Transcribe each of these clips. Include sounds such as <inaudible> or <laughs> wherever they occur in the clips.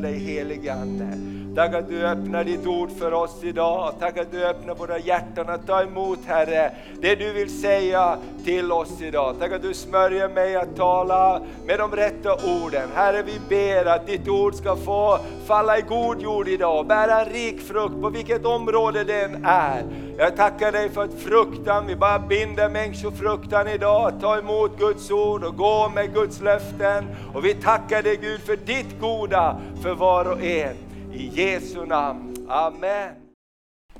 dig helige Ande. Tack att du öppnar ditt ord för oss idag. Tack att du öppnar våra hjärtan att ta emot Herre, det du vill säga till oss idag. Tack att du smörjer mig att tala med de rätta orden. Herre vi ber att ditt ord ska få falla i god jord idag och bära en rik frukt på vilket område den är. Jag tackar dig för att fruktan, vi bara binder människofruktan idag. Ta emot Guds ord och gå med Guds löften. Och vi tackar dig Gud för ditt goda för var och en. I Jesu namn. Amen.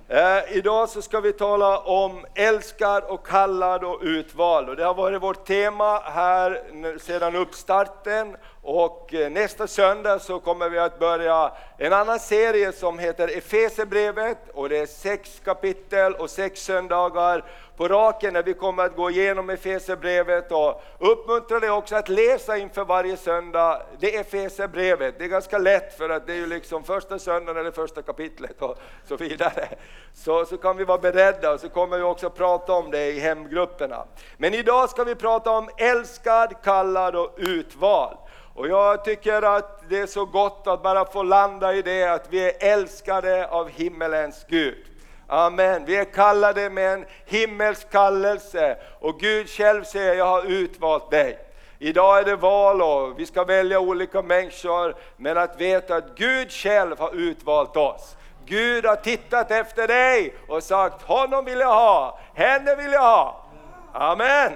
Eh, idag så ska vi tala om älskad och kallad och utvald. Och det har varit vårt tema här sedan uppstarten och eh, nästa söndag så kommer vi att börja en annan serie som heter Efesebrevet och det är sex kapitel och sex söndagar på raken när vi kommer att gå igenom Efesebrevet och uppmuntra dig också att läsa inför varje söndag det Efesebrevet. Det är ganska lätt för att det är ju liksom första söndagen eller första kapitlet och så vidare. Så, så kan vi vara beredda och så kommer vi också prata om det i hemgrupperna. Men idag ska vi prata om älskad, kallad och utvald. Och jag tycker att det är så gott att bara få landa i det att vi är älskade av himmelens Gud. Amen. Vi är kallade med en himmelsk kallelse och Gud själv säger jag har utvalt dig. Idag är det val och vi ska välja olika människor, men att veta att Gud själv har utvalt oss. Gud har tittat efter dig och sagt honom vill jag ha, henne vill jag ha. Amen.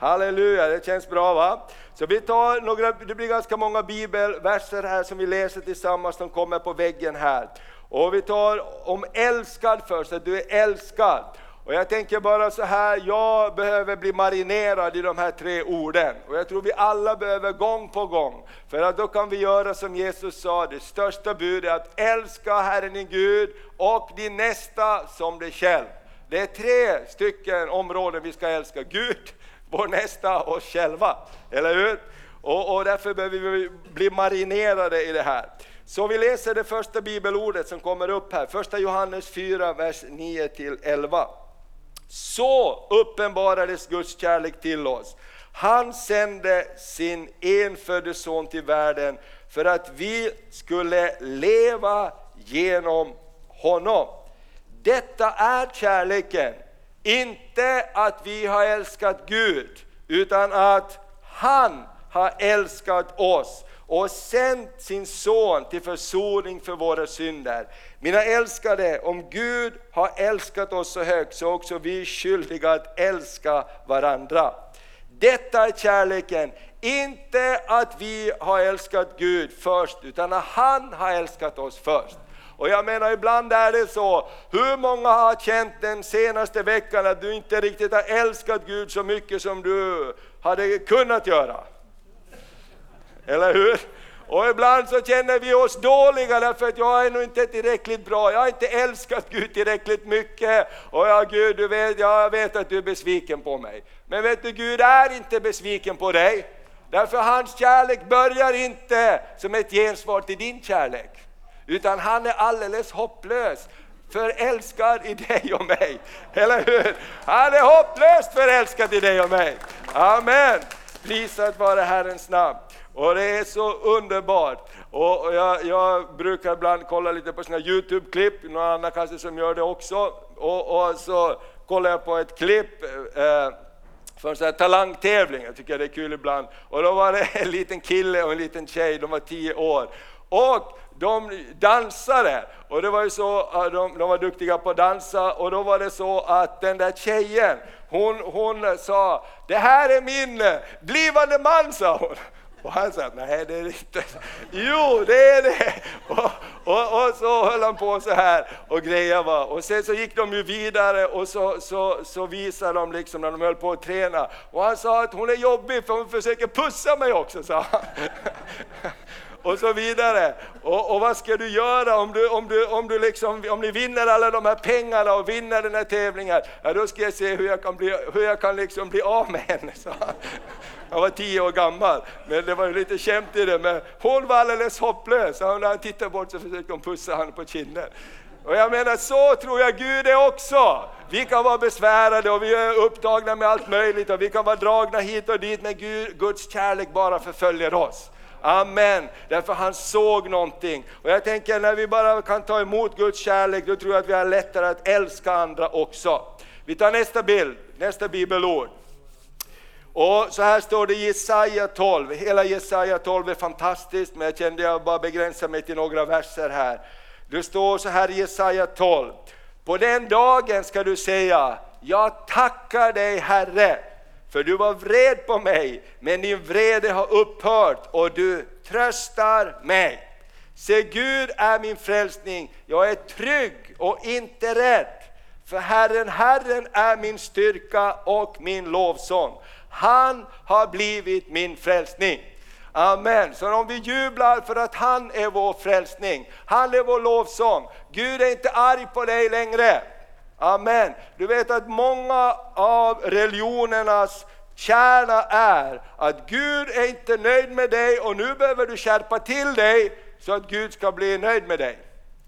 Halleluja, det känns bra va? Så vi tar några, det blir ganska många bibelverser här som vi läser tillsammans, som kommer på väggen här. Och vi tar om älskad först, att du är älskad. Och jag tänker bara så här, jag behöver bli marinerad i de här tre orden. Och jag tror vi alla behöver gång på gång. För att då kan vi göra som Jesus sa, det största budet är att älska Herren din Gud och din nästa som dig själv. Det är tre stycken områden vi ska älska, Gud, vår nästa och oss själva. Eller hur? Och, och därför behöver vi bli marinerade i det här. Så vi läser det första bibelordet som kommer upp här, första Johannes 4, vers 9 till 11. Så uppenbarades Guds kärlek till oss. Han sände sin enfödde son till världen för att vi skulle leva genom honom. Detta är kärleken, inte att vi har älskat Gud, utan att han har älskat oss och sänt sin son till försoning för våra synder. Mina älskade, om Gud har älskat oss så högt så är också vi skyldiga att älska varandra. Detta är kärleken, inte att vi har älskat Gud först, utan att han har älskat oss först. Och jag menar ibland är det så, hur många har känt den senaste veckan att du inte riktigt har älskat Gud så mycket som du hade kunnat göra? Eller hur? Och ibland så känner vi oss dåliga därför att jag är nog inte tillräckligt bra, jag har inte älskat Gud tillräckligt mycket. Och ja Gud, du vet, jag vet att du är besviken på mig. Men vet du, Gud är inte besviken på dig. Därför hans kärlek börjar inte som ett gensvar till din kärlek. Utan han är alldeles hopplös förälskad i dig och mig. Eller hur? Han är hopplöst förälskad i dig och mig. Amen. Prisat vare Herrens namn. Och det är så underbart. Och jag, jag brukar ibland kolla lite på såna Youtube-klipp, någon annan kanske som gör det också. Och, och så kollar jag på ett klipp eh, för en talangtävling, jag tycker det är kul ibland. Och då var det en liten kille och en liten tjej, de var tio år. Och de dansade, och det var ju så, att de, de var duktiga på att dansa, och då var det så att den där tjejen, hon, hon sa, det här är min eh, blivande man, sa hon. Och han sa, nej det är det inte. Jo, det är det! Och, och, och så höll han på så här och grejade. Och sen så gick de ju vidare och så, så, så visade de liksom när de höll på att träna. Och han sa att hon är jobbig för hon försöker pussa mig också, sa han. <laughs> och så vidare. Och, och, vad ska du göra om, du, om, du, om, du liksom, om ni vinner alla de här pengarna och vinner den här tävlingen? Ja, då ska jag se hur jag kan bli, hur jag kan liksom bli av med henne. <laughs> Så han var tio år gammal, men det var ju lite skämt i det. Men hon var alldeles hopplös, och när han tittade bort så försökte hon pussa honom på kinden. Och jag menar, så tror jag Gud är också. Vi kan vara besvärade och vi är upptagna med allt möjligt och vi kan vara dragna hit och dit, men Gud, Guds kärlek bara förföljer oss. Amen, därför han såg någonting. Och jag tänker när vi bara kan ta emot Guds kärlek, då tror jag att vi har lättare att älska andra också. Vi tar nästa bild, nästa bibelord. Och så här står det i Jesaja 12, hela Jesaja 12 är fantastiskt, men jag kände jag bara begränsa mig till några verser här. Det står så här i Jesaja 12, på den dagen ska du säga, jag tackar dig Herre, för du var vred på mig, men din vrede har upphört och du tröstar mig. Se, Gud är min frälsning, jag är trygg och inte rädd. För Herren, Herren är min styrka och min lovsång. Han har blivit min frälsning. Amen. Så om vi jublar för att han är vår frälsning, han är vår lovsång. Gud är inte arg på dig längre. Amen. Du vet att många av religionernas kärna är att Gud är inte nöjd med dig och nu behöver du skärpa till dig så att Gud ska bli nöjd med dig.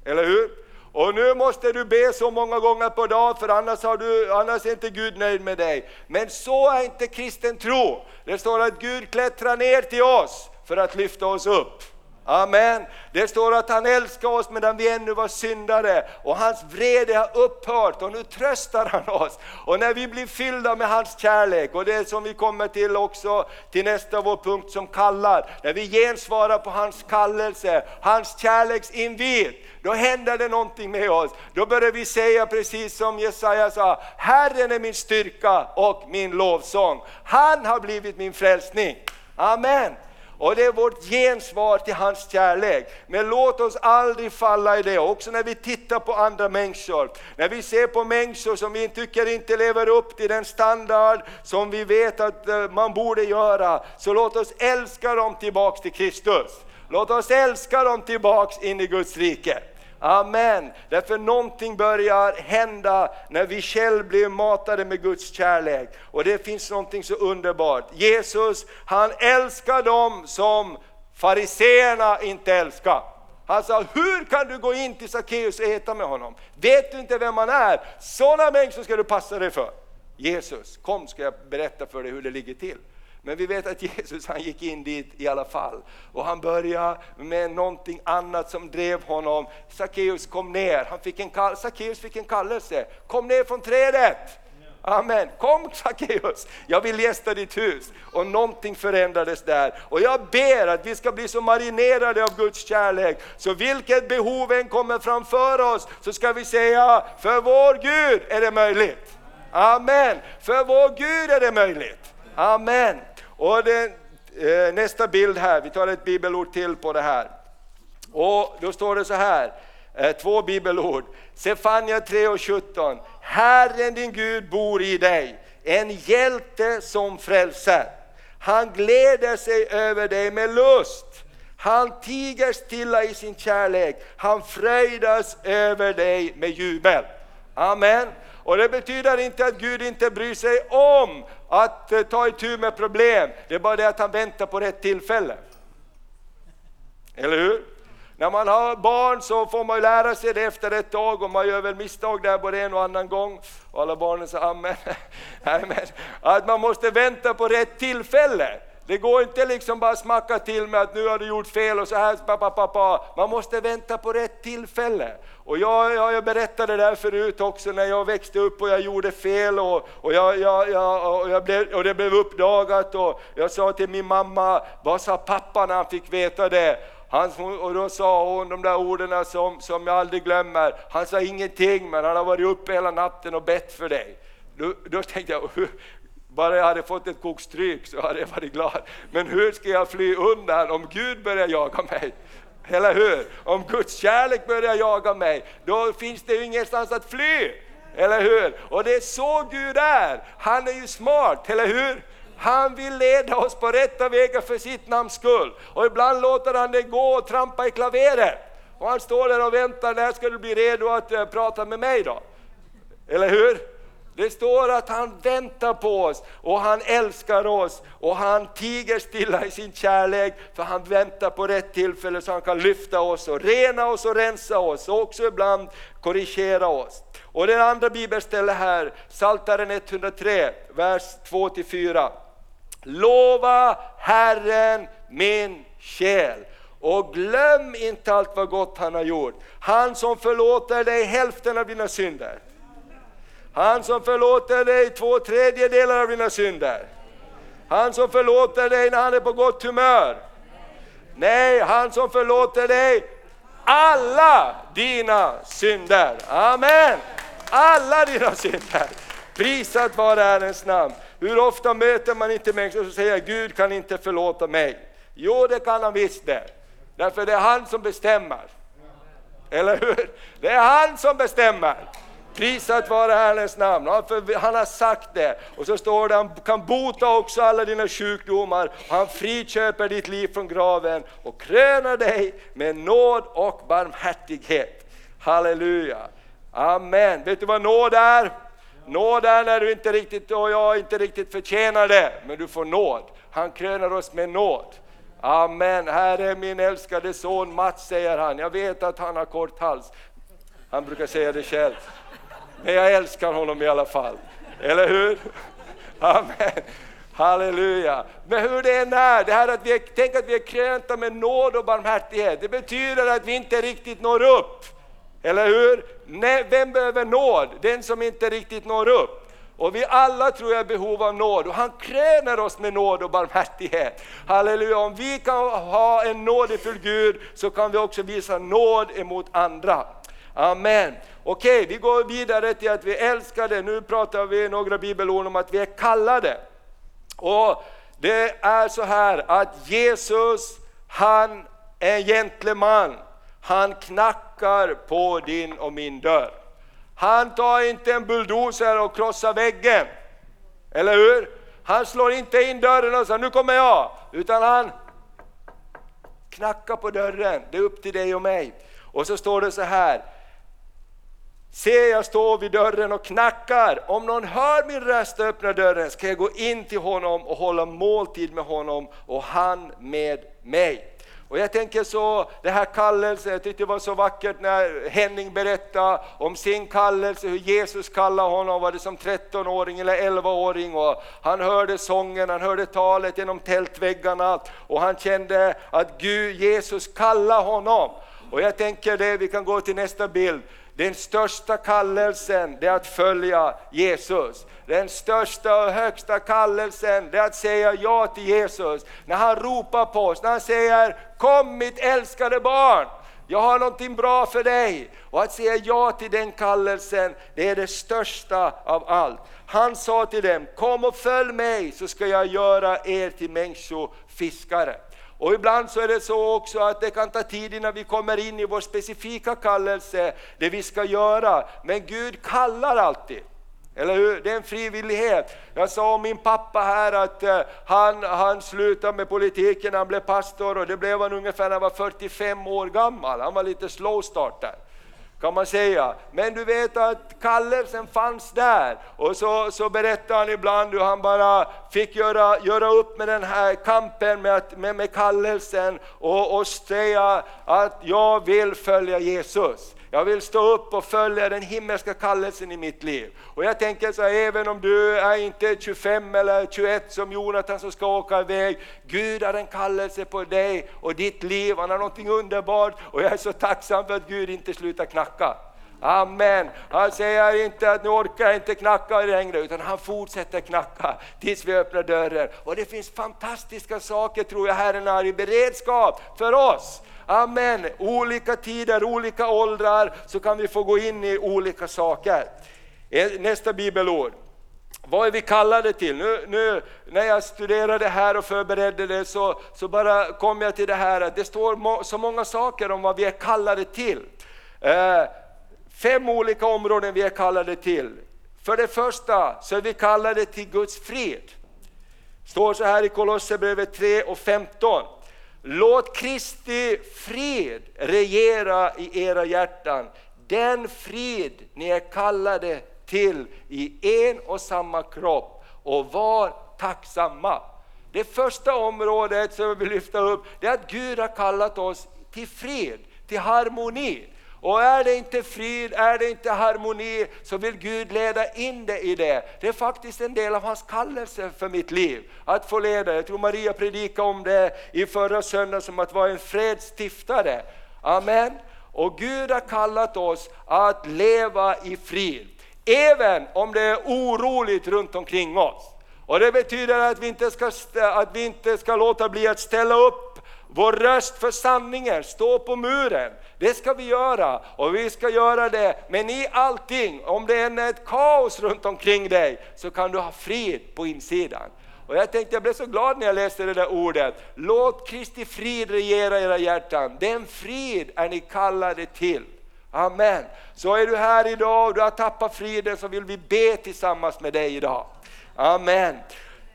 Eller hur? Och nu måste du be så många gånger på dag för annars, har du, annars är inte Gud nöjd med dig. Men så är inte kristen tro. Det står att Gud klättrar ner till oss för att lyfta oss upp. Amen. Det står att han älskar oss medan vi ännu var syndare och hans vrede har upphört och nu tröstar han oss. Och när vi blir fyllda med hans kärlek och det som vi kommer till också till nästa vår punkt som kallar, när vi gensvarar på hans kallelse, hans kärleksinvit, då händer det någonting med oss. Då börjar vi säga precis som Jesaja sa, Herren är min styrka och min lovsång. Han har blivit min frälsning. Amen. Och det är vårt gensvar till hans kärlek. Men låt oss aldrig falla i det, också när vi tittar på andra människor. När vi ser på människor som vi tycker inte lever upp till den standard som vi vet att eh, man borde göra, så låt oss älska dem tillbaks till Kristus. Låt oss älska dem tillbaks in i Guds rike. Amen. Därför någonting börjar hända när vi själva blir matade med Guds kärlek. Och det finns någonting så underbart. Jesus, han älskar dem som fariseerna inte älskar. Han sa, hur kan du gå in till Sackeus och äta med honom? Vet du inte vem han är? Sådana människor ska du passa dig för. Jesus, kom ska jag berätta för dig hur det ligger till. Men vi vet att <laughs> Jesus han gick in dit i alla fall. Och han började med någonting annat som drev honom. Sackeus kom ner, han fick en kall Sackeus fick en kallelse. Kom ner från trädet! Amen. Kom Sackeus, jag vill gästa ditt hus. Och någonting förändrades där. Och jag ber att vi ska bli så marinerade av Guds kärlek, så vilket behov än kommer framför oss, så ska vi säga, för vår Gud är det möjligt. Amen. För vår Gud är det möjligt. Amen. Och det, eh, nästa bild här, vi tar ett bibelord till på det här. Och då står det så här, eh, två bibelord. Sefania 3 och 17. Herren din Gud bor i dig, en hjälte som frälser. Han gläder sig över dig med lust. Han tiger stilla i sin kärlek, han fröjdas över dig med jubel. Amen. Och det betyder inte att Gud inte bryr sig om att eh, ta itu med problem, det är bara det att han väntar på rätt tillfälle. Eller hur? När man har barn så får man ju lära sig det efter ett tag och man gör väl misstag där både en och annan gång. Och alla barnen säger amen. <laughs> Att man måste vänta på rätt tillfälle. Det går inte liksom bara smacka till med att nu har du gjort fel och så här, pa, pa, pa, Man måste vänta på rätt tillfälle. Och jag, jag, jag berättade det där förut också när jag växte upp och jag gjorde fel och, och, jag, jag, jag, och, jag blev, och det blev uppdagat och jag sa till min mamma, vad sa pappa när han fick veta det? Han, och då sa hon de där orden som, som jag aldrig glömmer. Han sa ingenting men han har varit uppe hela natten och bett för dig. Då, då tänkte jag, bara jag hade fått ett kokstryk så hade jag varit glad. Men hur ska jag fly undan om Gud börjar jaga mig? Eller hur? Om Guds kärlek börjar jaga mig, då finns det ju ingenstans att fly. Eller hur? Och det är så Gud är. Han är ju smart, eller hur? Han vill leda oss på rätta vägar för sitt namns skull. Och ibland låter han det gå och trampa i klaveret. Och han står där och väntar, när ska du bli redo att eh, prata med mig då? Eller hur? Det står att han väntar på oss och han älskar oss och han tiger stilla i sin kärlek för han väntar på rätt tillfälle så han kan lyfta oss och rena oss och rensa oss och också ibland korrigera oss. Och det andra bibelstället här, Psaltaren 103, vers 2-4. Lova Herren min själ och glöm inte allt vad gott han har gjort. Han som förlåter dig hälften av dina synder. Han som förlåter dig två tredjedelar av dina synder. Han som förlåter dig när han är på gott humör. Nej, han som förlåter dig alla dina synder. Amen! Alla dina synder. Prisat vare Herrens namn. Hur ofta möter man inte människor som säger Gud kan inte förlåta mig? Jo, det kan han visst det. Därför det är han som bestämmer. Eller hur? Det är han som bestämmer. Prisat vare Herrens namn. Han har sagt det. Och så står det, han kan bota också alla dina sjukdomar. Han friköper ditt liv från graven och kröner dig med nåd och barmhärtighet. Halleluja. Amen. Vet du vad nåd är? Nåd är när du inte riktigt och jag inte riktigt förtjänar det, men du får nåd. Han kröner oss med nåd. Amen. Här är min älskade son Mats, säger han. Jag vet att han har kort hals. Han brukar säga det själv. Men jag älskar honom i alla fall. Eller hur? Amen. Halleluja. Men hur det än är, det här att vi är, tänk att vi är krönta med nåd och barmhärtighet, det betyder att vi inte riktigt når upp. Eller hur? Nej, vem behöver nåd? Den som inte riktigt når upp. Och vi alla tror jag är behov av nåd och han kröner oss med nåd och barmhärtighet. Halleluja, om vi kan ha en nådefull Gud så kan vi också visa nåd emot andra. Amen. Okej, vi går vidare till att vi älskar det. Nu pratar vi några bibelord om att vi är kallade. Och det är så här att Jesus, han är en gentleman. Han knackar på din och min dörr. Han tar inte en bulldozer och krossar väggen. Eller hur? Han slår inte in dörren och säger nu kommer jag. Utan han knackar på dörren. Det är upp till dig och mig. Och så står det så här. Se, jag står vid dörren och knackar. Om någon hör min röst och öppnar dörren ska jag gå in till honom och hålla måltid med honom och han med mig. Och jag tänker så, det här kallelsen, jag tyckte det var så vackert när Henning berättade om sin kallelse, hur Jesus kallade honom, var det som 13-åring eller 11-åring och han hörde sången, han hörde talet genom tältväggarna och han kände att Gud, Jesus kallade honom. Och jag tänker det, vi kan gå till nästa bild. Den största kallelsen det är att följa Jesus. Den största och högsta kallelsen det är att säga ja till Jesus. När han ropar på oss, när han säger Kom mitt älskade barn, jag har någonting bra för dig. Och att säga ja till den kallelsen, det är det största av allt. Han sa till dem, kom och följ mig så ska jag göra er till människofiskare. Och ibland så är det så också att det kan ta tid innan vi kommer in i vår specifika kallelse, det vi ska göra. Men Gud kallar alltid. Eller hur? Det är en frivillighet. Jag sa om min pappa här att eh, han, han slutade med politiken när han blev pastor och det blev han ungefär när han var 45 år gammal. Han var lite slow starter kan man säga. Men du vet att kallelsen fanns där. Och så, så berättar han ibland hur han bara fick göra, göra upp med den här kampen med, att, med, med kallelsen och, och säga att jag vill följa Jesus. Jag vill stå upp och följa den himmelska kallelsen i mitt liv. Och jag tänker så här, även om du är inte 25 eller 21 som Jonathan som ska åka iväg, Gud har en kallelse på dig och ditt liv, han har någonting underbart och jag är så tacksam för att Gud inte slutar knacka. Amen. Han säger inte att nu orkar jag inte knacka längre, utan han fortsätter knacka tills vi öppnar dörren. Och det finns fantastiska saker tror jag Herren har i beredskap för oss. Amen. Olika tider, olika åldrar, så kan vi få gå in i olika saker. E, nästa bibelord. Vad är vi kallade till? Nu, nu, när jag studerade här och förberedde det så, så bara kom jag till det här att det står må, så många saker om vad vi är kallade till. Eh, fem olika områden vi är kallade till. För det första så är vi kallade till Guds frid. står så här i Kolosserbrevet 3 och 15. Låt Kristi frid regera i era hjärtan, den frid ni är kallade till i en och samma kropp och var tacksamma. Det första området som jag vill lyfta upp det är att Gud har kallat oss till fred, till harmoni. Och är det inte frid, är det inte harmoni, så vill Gud leda in det i det. Det är faktiskt en del av hans kallelse för mitt liv, att få leda. Jag tror Maria predikade om det i förra söndagen som att vara en fredsstiftare. Amen. Och Gud har kallat oss att leva i frid, även om det är oroligt runt omkring oss. Och Det betyder att vi inte ska, att vi inte ska låta bli att ställa upp vår röst för sanningen, stå på muren. Det ska vi göra och vi ska göra det. Men i allting, om det är ett kaos runt omkring dig, så kan du ha frid på insidan. Och jag tänkte, jag blev så glad när jag läste det där ordet. Låt Kristi frid regera era hjärtan. Den frid är ni kallade till. Amen. Så är du här idag och du har tappat friden så vill vi be tillsammans med dig idag. Amen.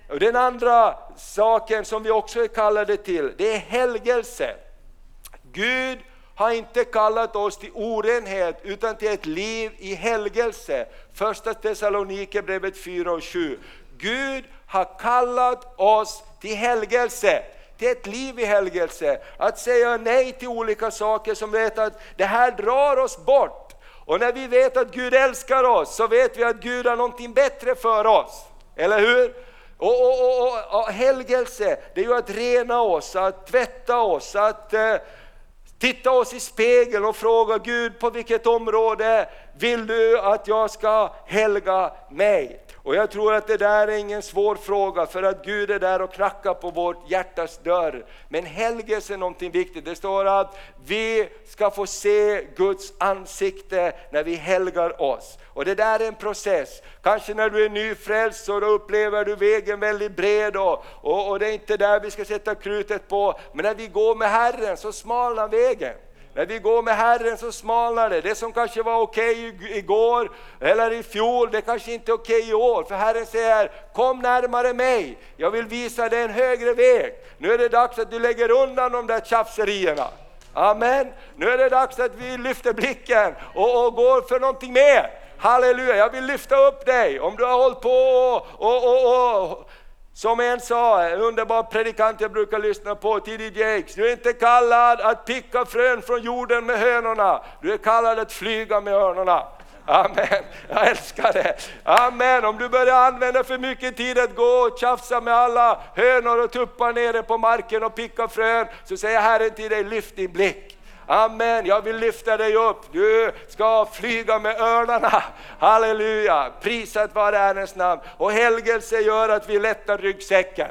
Och den andra saken som vi också är kallade till, det är helgelse. Gud har inte kallat oss till orenhet utan till ett liv i helgelse. Första Thessalonikerbrevet 4 och 7. Gud har kallat oss till helgelse, till ett liv i helgelse. Att säga nej till olika saker som vet att det här drar oss bort. Och när vi vet att Gud älskar oss så vet vi att Gud har någonting bättre för oss. Eller hur? Och, och, och, och, helgelse, det är ju att rena oss, att tvätta oss, att eh, titta oss i spegeln och fråga Gud på vilket område vill du att jag ska helga mig? Och jag tror att det där är ingen svår fråga för att Gud är där och knackar på vårt hjärtas dörr. Men helgelse är någonting viktigt. Det står att vi ska få se Guds ansikte när vi helgar oss. Och det där är en process. Kanske när du är nyfrälst så upplever du vägen väldigt bred och, och, och det är inte där vi ska sätta krutet på. Men när vi går med Herren så smalnar vägen. När vi går med Herren så smalnar det. Det som kanske var okej okay igår eller i fjol, det kanske inte är okej okay i år. För Herren säger, kom närmare mig, jag vill visa dig en högre väg. Nu är det dags att du lägger undan de där tjafserierna. Amen. Nu är det dags att vi lyfter blicken och, och går för någonting mer. Halleluja, jag vill lyfta upp dig. Om du har hållit på och, och, och som en sa, en underbar predikant jag brukar lyssna på, T.D. Jakes, du är inte kallad att picka frön från jorden med hönorna, du är kallad att flyga med örnorna. Amen, jag älskar det. Amen, om du börjar använda för mycket tid att gå och tjafsa med alla hönor och tuppar nere på marken och picka frön, så säger Herren till dig, lyft din blick. Amen, jag vill lyfta dig upp. Du ska flyga med örnarna. Halleluja, prisat vare Herrens namn. Och helgelse gör att vi lättar ryggsäcken.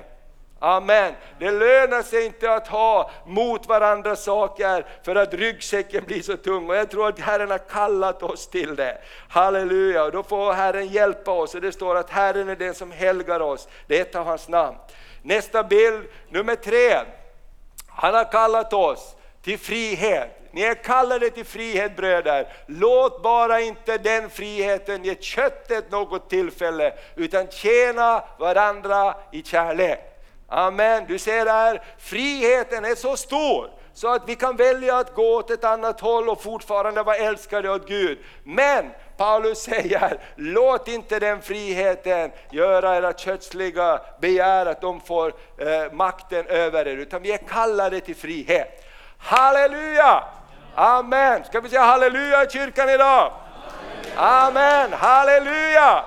Amen. Det lönar sig inte att ha mot varandra saker för att ryggsäcken blir så tung. Och jag tror att Herren har kallat oss till det. Halleluja, och då får Herren hjälpa oss. Och det står att Herren är den som helgar oss. Det är ett av hans namn. Nästa bild, nummer tre. Han har kallat oss till frihet. Ni är kallade till frihet bröder. Låt bara inte den friheten ge köttet något tillfälle, utan tjäna varandra i kärlek. Amen. Du ser där, friheten är så stor så att vi kan välja att gå åt ett annat håll och fortfarande vara älskade åt Gud. Men Paulus säger, låt inte den friheten göra era kötsliga begär att de får eh, makten över er, utan vi är kallade till frihet. Halleluja! Amen! Ska vi säga halleluja i kyrkan idag? Amen! Halleluja!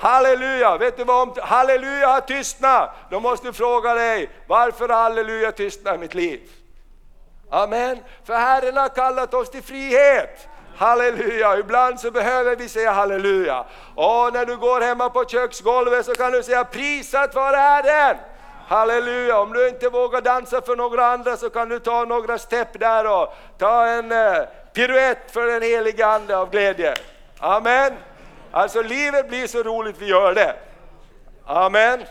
Halleluja! Vet du vad, om halleluja har tystnat, då måste du fråga dig, varför har halleluja tystnat i mitt liv? Amen! För Herren har kallat oss till frihet. Halleluja! Ibland så behöver vi säga halleluja. Och när du går hemma på köksgolvet så kan du säga prisat vare Herren! Halleluja! Om du inte vågar dansa för några andra så kan du ta några stepp där och ta en eh, piruett för den heliga Ande av glädje. Amen! Alltså livet blir så roligt vi gör det. Amen!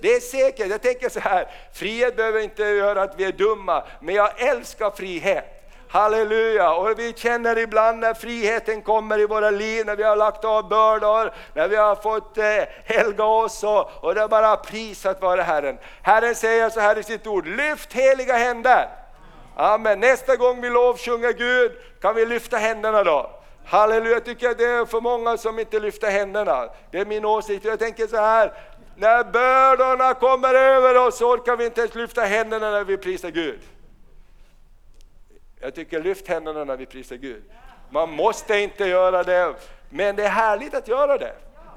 Det är säkert, jag tänker så här, frihet behöver inte göra att vi är dumma, men jag älskar frihet. Halleluja! Och vi känner ibland när friheten kommer i våra liv, när vi har lagt av bördor, när vi har fått eh, helga oss och, och det är bara pris att vara Herren. Herren säger så här i sitt ord, lyft heliga händer. Amen. Nästa gång vi lovsjunger Gud kan vi lyfta händerna då. Halleluja, jag tycker det är för många som inte lyfter händerna. Det är min åsikt. Jag tänker så här, när bördorna kommer över oss orkar vi inte ens lyfta händerna när vi prisar Gud. Jag tycker lyft händerna när vi prisar Gud. Man måste inte göra det, men det är härligt att göra det.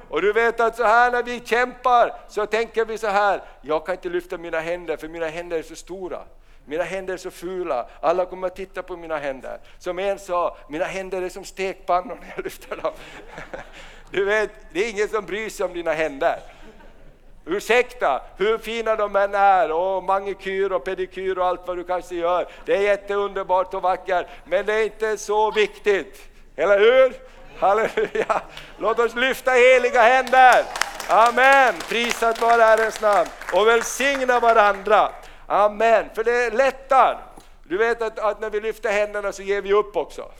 Och du vet att så här när vi kämpar så tänker vi så här, jag kan inte lyfta mina händer för mina händer är så stora. Mina händer är så fula, alla kommer att titta på mina händer. Som en sa, mina händer är som stekpannor när jag lyfter dem. <laughs> Du vet, det är ingen som bryr sig om dina händer. Ursäkta, hur fina de än är, och manikyr och pedikyr och allt vad du kanske gör. Det är jätteunderbart och vackert, men det är inte så viktigt. Eller hur? Halleluja! Låt oss lyfta heliga händer. Amen! Prisat vare Herrens namn och välsigna varandra. Amen, för det lättar. Du vet att, att, när vi lyfter händerna så ger vi upp också.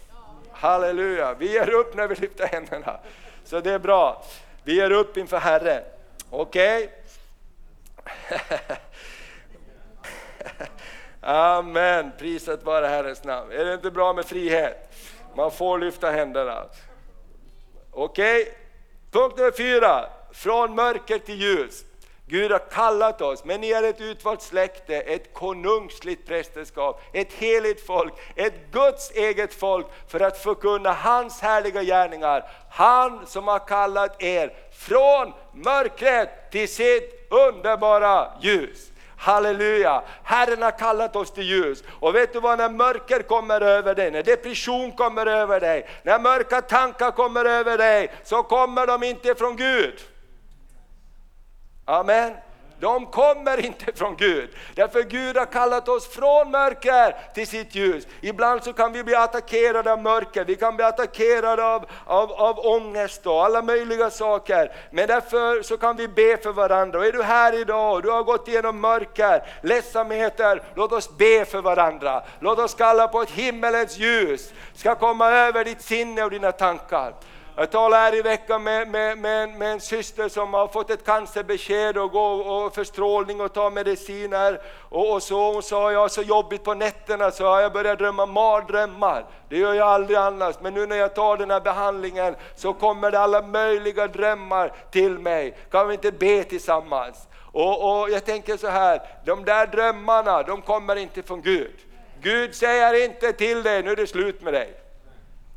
Halleluja, vi ger upp när vi lyfter händerna. Så det är bra. Vi ger upp inför Herren. Okej? Okay? <laughs> Amen, prisat vare Herrens namn. Är det inte bra med frihet? Man får lyfta händerna. Okej? Okay? Punkt nummer fyra, från mörker till ljus. Gud har kallat oss, men ni är ett utvalt släkte, ett konungsligt prästerskap, ett heligt folk, ett Guds eget folk för att förkunna hans härliga gärningar. Han som har kallat er från mörkret till sitt underbara ljus. Halleluja! Herren har kallat oss till ljus. Och vet du vad, när mörker kommer över dig, när depression kommer över dig, när mörka tankar kommer över dig, så kommer de inte från Gud. Amen. De kommer inte från Gud. Därför Gud har kallat oss från mörker till sitt ljus. Ibland så kan vi bli attackerade av mörker, vi kan bli attackerade av, av, av ångest och alla möjliga saker. Men därför så kan vi be för varandra. Och är du här idag och du har gått igenom mörker, ledsamheter, låt oss be för varandra. Låt oss kalla på ett himmelens ljus ska komma över ditt sinne och dina tankar. Jag talade här i veckan med, med, med, med, en syster som har fått ett cancerbesked och går och för strålning och tar mediciner. Och, och så hon sa, jag har så jobbigt på nätterna så jag börjar drömma mardrömmar. Det gör jag aldrig annars, men nu när jag tar den här behandlingen så kommer det alla möjliga drömmar till mig. Kan vi inte be tillsammans? Och, och jag tänker så här, de där drömmarna, de kommer inte från Gud. Gud säger inte till dig, nu är det slut med dig.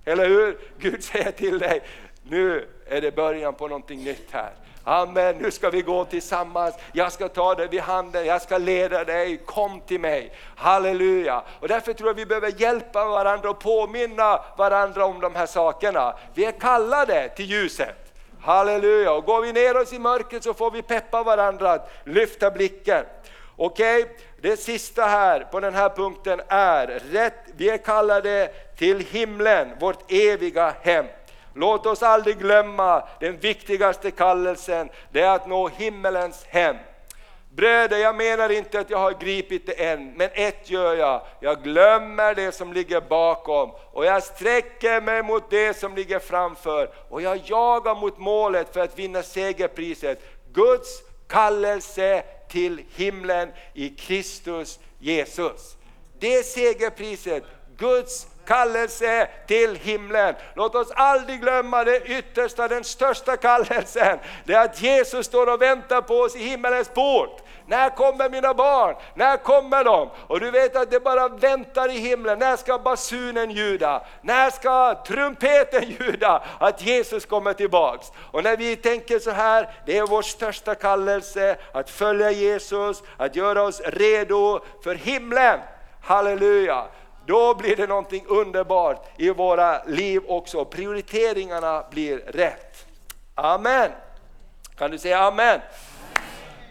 Eller hur? Gud säger till dig, nu är det början på någonting nytt här. Amen, nu ska vi gå tillsammans, jag ska ta dig vid handen, jag ska leda dig, kom till mig. Halleluja! Och därför tror jag vi behöver hjälpa varandra och påminna varandra om de här sakerna. Vi är kallade till ljuset. Halleluja! Och går vi ner oss i mörkret så får vi peppa varandra att lyfta blicken. Okej, okay? Det sista här på den här punkten är rätt, vi är kallade till himlen, vårt eviga hem. Låt oss aldrig glömma den viktigaste kallelsen, det är att nå himmelens hem. Bröder, jag menar inte att jag har gripit det än, men ett gör jag. Jag glömmer det som ligger bakom och jag sträcker mig mot det som ligger framför och jag jagar mot målet för att vinna segerpriset. Guds kallelse till himlen i Kristus Jesus. Det segerpriset, Guds kallelse till himlen. Låt oss aldrig glömma det yttersta, den största kallelsen. Det är att Jesus står och väntar på oss i himmelens port. När kommer mina barn? När kommer de? Och du vet att det bara väntar i himlen. När ska basunen ljuda? När ska trumpeten <laughs> ljuda? Att Jesus kommer tillbaks. Och när vi tänker så här, det är vår största kallelse att följa Jesus, att göra oss redo för himlen. Halleluja! Då blir det någonting underbart i våra liv också. Prioriteringarna blir rätt. Amen. Kan du säga amen?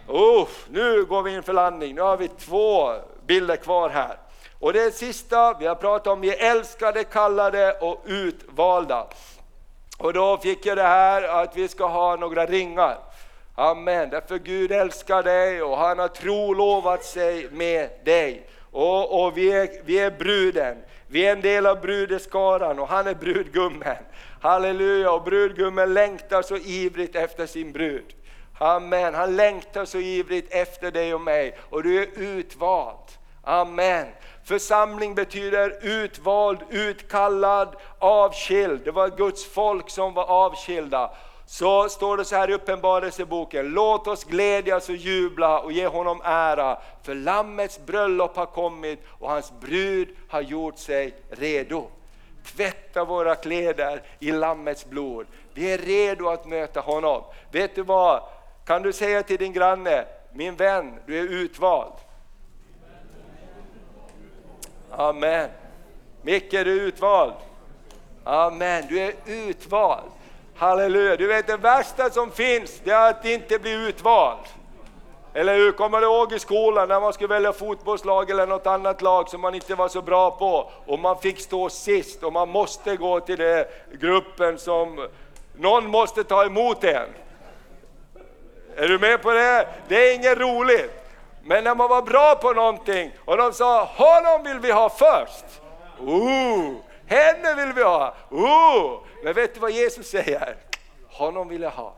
Oh, nu går vi in för landning. Nu har vi två bilder kvar här. Och det sista, vi har pratat om vi är älskade, kallade och utvalda. Och då fick jag det här att vi ska ha några ringar. Amen, därför Gud älskar dig och han har trolovat sig med dig. och, och vi, är, vi är bruden. Vi är en del av brudeskaran och han är brudgummen. Halleluja, och brudgummen längtar så ivrigt efter sin brud. Amen, han längtar så ivrigt efter dig och mig och du är utvald. Amen. Församling betyder utvald, utkallad, avskild. Det var Guds folk som var avskilda. Så står det så här i Uppenbarelseboken, låt oss glädjas och jubla och ge honom ära, för Lammets bröllop har kommit och hans brud har gjort sig redo. Tvätta våra kläder i Lammets blod. Vi är redo att möta honom. Vet du vad? Kan du säga till din granne, min vän, du är utvald. Amen. Micke, du är utvald. Amen, du är utvald. Halleluja, du vet det värsta som finns, det är att inte bli utvald. Eller hur? Kommer du ihåg i skolan när man skulle välja fotbollslag eller något annat lag som man inte var så bra på och man fick stå sist och man måste gå till den gruppen som någon måste ta emot en. Är du med på det? Det är inget roligt. Men när man var bra på någonting och de sa honom vill vi ha först. Ooh, henne vill vi ha. Ooh. Men vet du vad Jesus säger? Honom vill jag ha,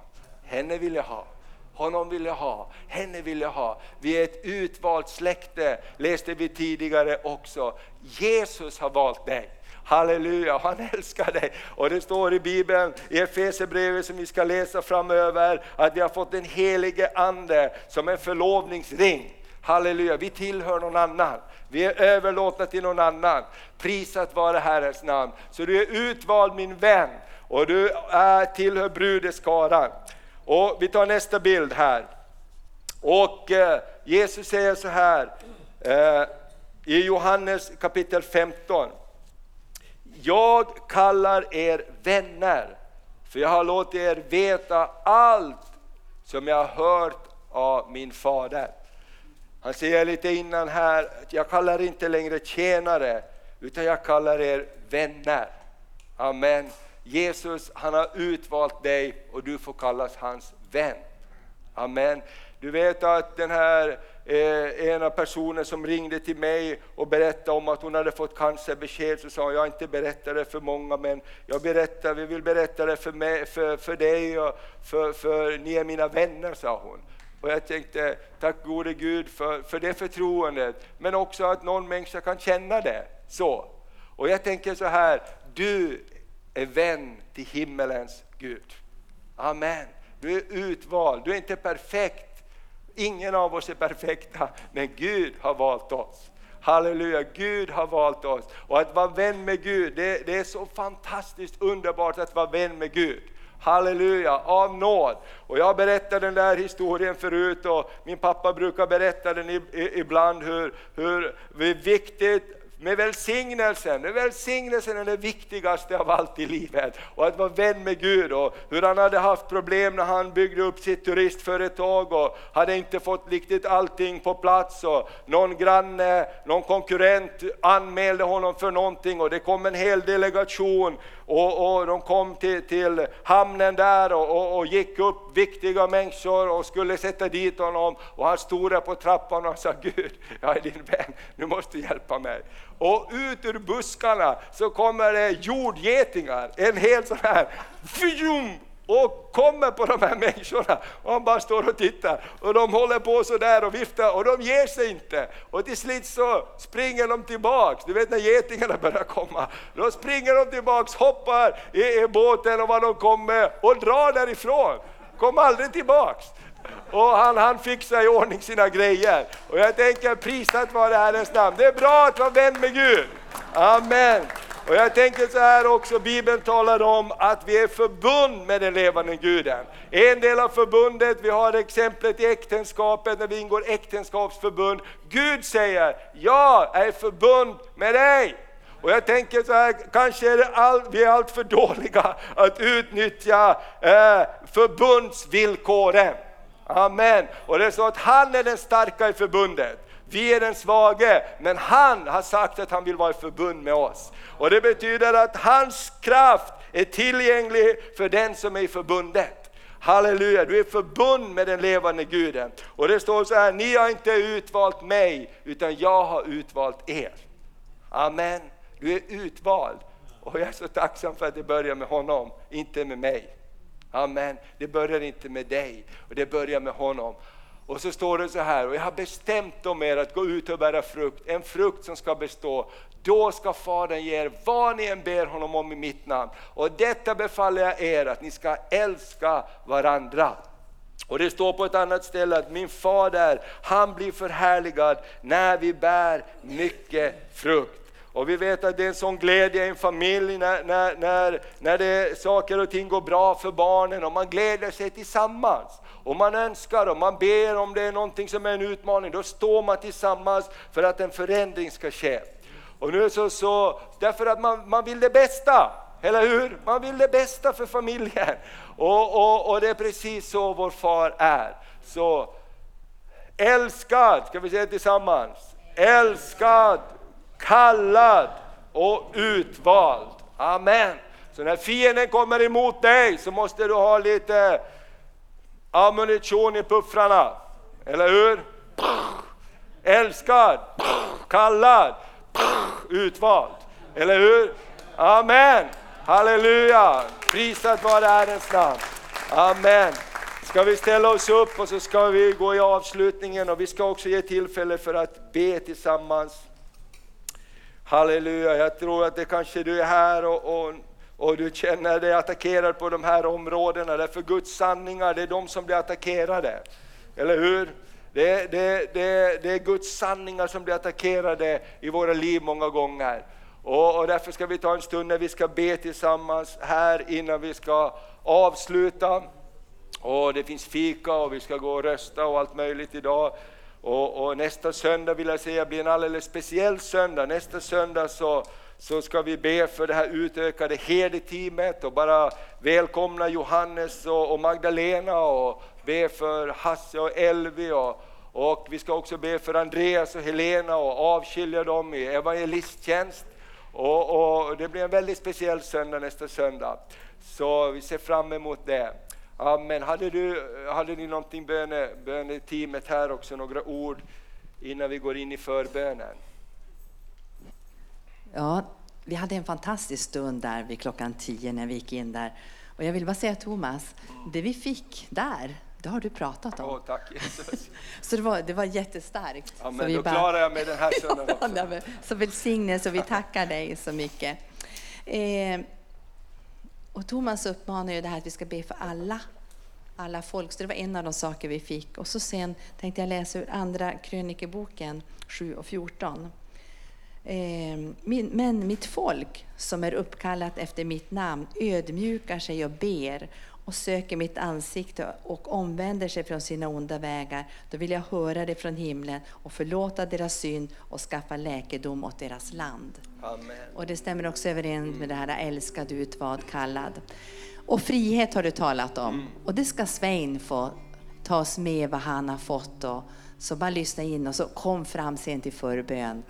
henne vill jag ha. Honom vill jag ha, henne vill jag ha. Vi är ett utvalt släkte, läste vi tidigare också. Jesus har valt dig. Halleluja, han älskar dig. Och det står i Bibeln, i Efesierbrevet som vi ska läsa framöver, att vi har fått den helige Ande som en förlovningsring. Halleluja, vi tillhör någon annan. Vi är överlåtna till någon annan. Prisat vare Herrens namn. Så du är utvald min vän och du är, tillhör brudeskaran. Och vi tar nästa bild här. Och eh, Jesus säger så här eh, i Johannes kapitel 15. Jag kallar er vänner, för jag har låtit er veta allt som jag har hört av min fader. Han säger lite innan här, att jag kallar inte längre tjänare, utan jag kallar er vänner. Amen. Jesus han har utvalt dig och du får kallas hans vän. Amen. Du vet att den här eh, ena personen som ringde till mig och berättade om att hon hade fått cancerbesked, så sa jag, jag inte berättar det för många, men jag berättar, vi vill berätta det för, mig, för, för dig och för, för ni är mina vänner, sa hon. Och jag tänkte, tack gode Gud för, för det förtroendet, men också att någon människa kan känna det. så. Och jag tänker så här, du är vän till himmelens Gud. Amen. Du är utvald, du är inte perfekt. Ingen av oss är perfekta, men Gud har valt oss. Halleluja, Gud har valt oss. Och att vara vän med Gud, det, det är så fantastiskt underbart att vara vän med Gud. Halleluja, av nåd. Och jag berättade den där historien förut och min pappa brukar berätta den ibland hur, hur viktigt med välsignelsen. Välsignelsen är det viktigaste av allt i livet. Och att vara vän med Gud och hur han hade haft problem när han byggde upp sitt turistföretag och hade inte fått riktigt allting på plats. Och någon granne, någon konkurrent anmälde honom för någonting och det kom en hel delegation och, och de kom till, till hamnen där och, och, och, gick upp viktiga människor och skulle sätta dit honom och han stod där på trappan och sa Gud, jag är din vän, du måste hjälpa mig. Och ut ur buskarna så kommer det jordgetingar, en hel sån här, och kommer på de här människorna. Och han bara står och tittar. Och de håller på så där och viftar och de ger sig inte. Och till slut så springer de tillbaks, du vet när getingarna börjar komma, då springer de tillbaks, hoppar i, i båten och vad de kommer och drar därifrån, kom aldrig tillbaks. Och han, han fixar i ordning sina grejer. Och jag tänker prisat vare Herrens namn. Det är bra att vara vän med Gud. Amen. Och jag tänker så här också, Bibeln talar om att vi är förbund med den levande guden. En del av förbundet, vi har exemplet i äktenskapet när vi ingår äktenskapsförbund. Gud säger, jag är förbund med dig. Och jag tänker så här, kanske är all, vi är allt för dåliga att utnyttja eh, förbundsvillkoren. Amen. Och det är så att han är den starka i förbundet. Vi är den svage, men han har sagt att han vill vara i förbund med oss. Och det betyder att hans kraft är tillgänglig för den som är i förbundet. Halleluja, du är förbund med den levande Guden. Och det står så här, ni har inte utvalt mig, utan jag har utvalt er. Amen. Du är utvald. Och jag är så tacksam för att det börjar med honom, inte med mig. Amen. Det börjar inte med dig, och det börjar med honom. Och så står det så här, och jag har bestämt om er att gå ut och bära frukt, en frukt som ska bestå. Då ska Fadern ge er vad ni än ber honom om i mitt namn. Och detta befaller jag er, att ni ska älska varandra. Och det står på ett annat ställe att min fader, han blir förhärligad när vi bär mycket frukt. Och vi vet att det är en sån glädje i en familj när, när, när, när det, saker och ting går bra för barnen och man gläder sig tillsammans. Och man önskar och man ber om det är någonting som är en utmaning, då står man tillsammans för att en förändring ska ske. Och nu så, så därför att man, man vill det bästa, eller hur? Man vill det bästa för familjen. Och, och, och det är precis så vår far är. Så älskad, ska vi säga tillsammans, älskad, kallad och utvald. Amen. Så när fienden kommer emot dig så måste du ha lite ammunition i puffrarna. Eller hur? Älskad, kallad, utvald. Eller hur? Amen. Halleluja. Prisat vare Herrens namn. Amen. Ska vi ställa oss upp och så ska vi gå i avslutningen och vi ska också ge tillfälle för att be tillsammans. Halleluja, jag tror att det kanske du är här och, och, och du känner dig attackerad på de här områdena, därför Guds sanningar, det är de som blir attackerade. Eller hur? Det, det, det, det är Guds sanningar som blir attackerade i våra liv många gånger. Och, och därför ska vi ta en stund när vi ska be tillsammans här innan vi ska avsluta. Och det finns fika och vi ska gå och rösta och allt möjligt idag. Och, och, nästa söndag vill jag säga blir en alldeles speciell söndag. Nästa söndag så, så ska vi be för det här utökade herdeteamet och bara välkomna Johannes och, och, Magdalena och be för Hasse och Elvi och, och vi ska också be för Andreas och Helena och avskilja dem i evangelisttjänst. Och, och det blir en väldigt speciell söndag nästa söndag. Så vi ser fram emot det. Amen. Hade, du, hade ni någonting böne, böneteamet här också, några ord innan vi går in i förbönen? Ja, vi hade en fantastisk stund där vid klockan tio när vi gick in där. Och jag vill bara säga Thomas, det vi fick där, det har du pratat om. Oh, tack Jesus. <laughs> så det var, det var jättestarkt. Amen, så vi då bara... klarar jag mig den här <laughs> söndagen också. så välsignelse och vi tackar dig så mycket. Eh, och Thomas uppmanar ju det här att vi ska be för alla, alla folk, så det var en av de saker vi fick. Och så sen tänkte jag läsa ur Andra krönikeboken 7 och 14. Ehm, men mitt folk som är uppkallat efter mitt namn ödmjukar sig och ber och söker mitt ansikte och omvänder sig från sina onda vägar, då vill jag höra det från himlen och förlåta deras synd och skaffa läkedom åt deras land. Amen. Och det stämmer också överens med det här älskad, utvald, kallad. Och frihet har du talat om. Mm. Och det ska Svein få ta oss med vad han har fått. Och, så bara lyssna in och så kom fram sen till förbön.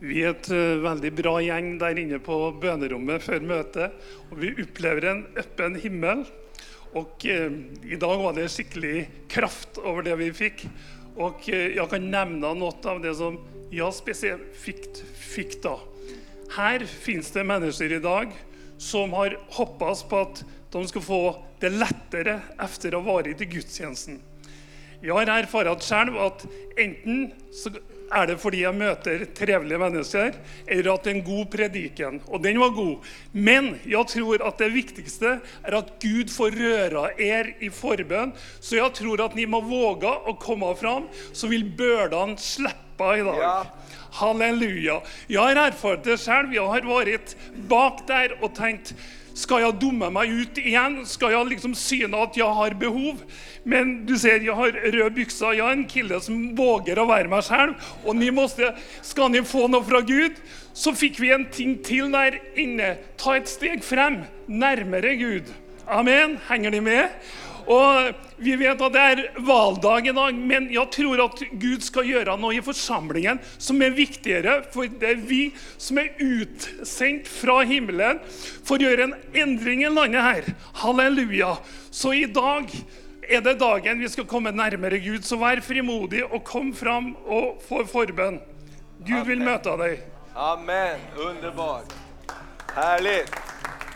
Vi är ett eh, väldigt bra gäng där inne på bönerummet för möte och vi upplever en öppen himmel. Och eh, idag var det skicklig kraft över det vi fick. Och eh, jag kan nämna något av det som jag specifikt fick då. Här finns det människor idag som har hoppats på att de ska få det lättare efter att ha varit i gudstjänsten. Jag har erfarit själv att enten så är det fordi jag möter trevliga människor eller att det är en god predikan. Och den var god. Men jag tror att det viktigaste är att Gud får röra er i förbön. Så jag tror att ni må våga att komma fram, så vill bördan släppa idag. Ja. Halleluja. Jag har erfarit det själv. Jag har varit bak där och tänkt, ska jag dumma mig ut igen? Ska jag liksom syna att jag har behov? Men du ser, jag har röd byxa. Jag är en kille som vågar att vara mig själv. Och ni måste, ska ni få något från Gud, så fick vi en ting till där inne. Ta ett steg fram, närmare Gud. Amen. Hänger ni med? Och vi vet att det är valdag idag, men jag tror att Gud ska göra något i församlingen som är viktigare, för det är vi som är utsänt från himlen för att göra en ändring i landet här. Halleluja! Så idag är det dagen vi ska komma närmare Gud, så var frimodig och kom fram och få förbön. Gud vill Amen. möta dig. Amen, underbart. Härligt.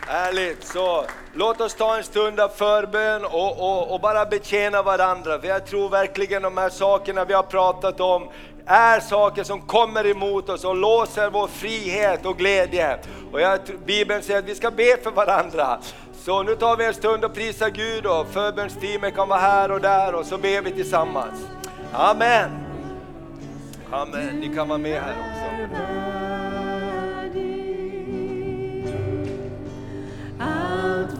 Härligt. Så låt oss ta en stund av förbön och, och, och bara betjäna varandra. För jag tror verkligen de här sakerna vi har pratat om är saker som kommer emot oss och låser vår frihet och glädje. Och jag, Bibeln säger att vi ska be för varandra. Så nu tar vi en stund och prisar Gud och förbönsteamet kan vara här och där och så ber vi tillsammans. Amen. Amen. Ni kan vara med här också. ad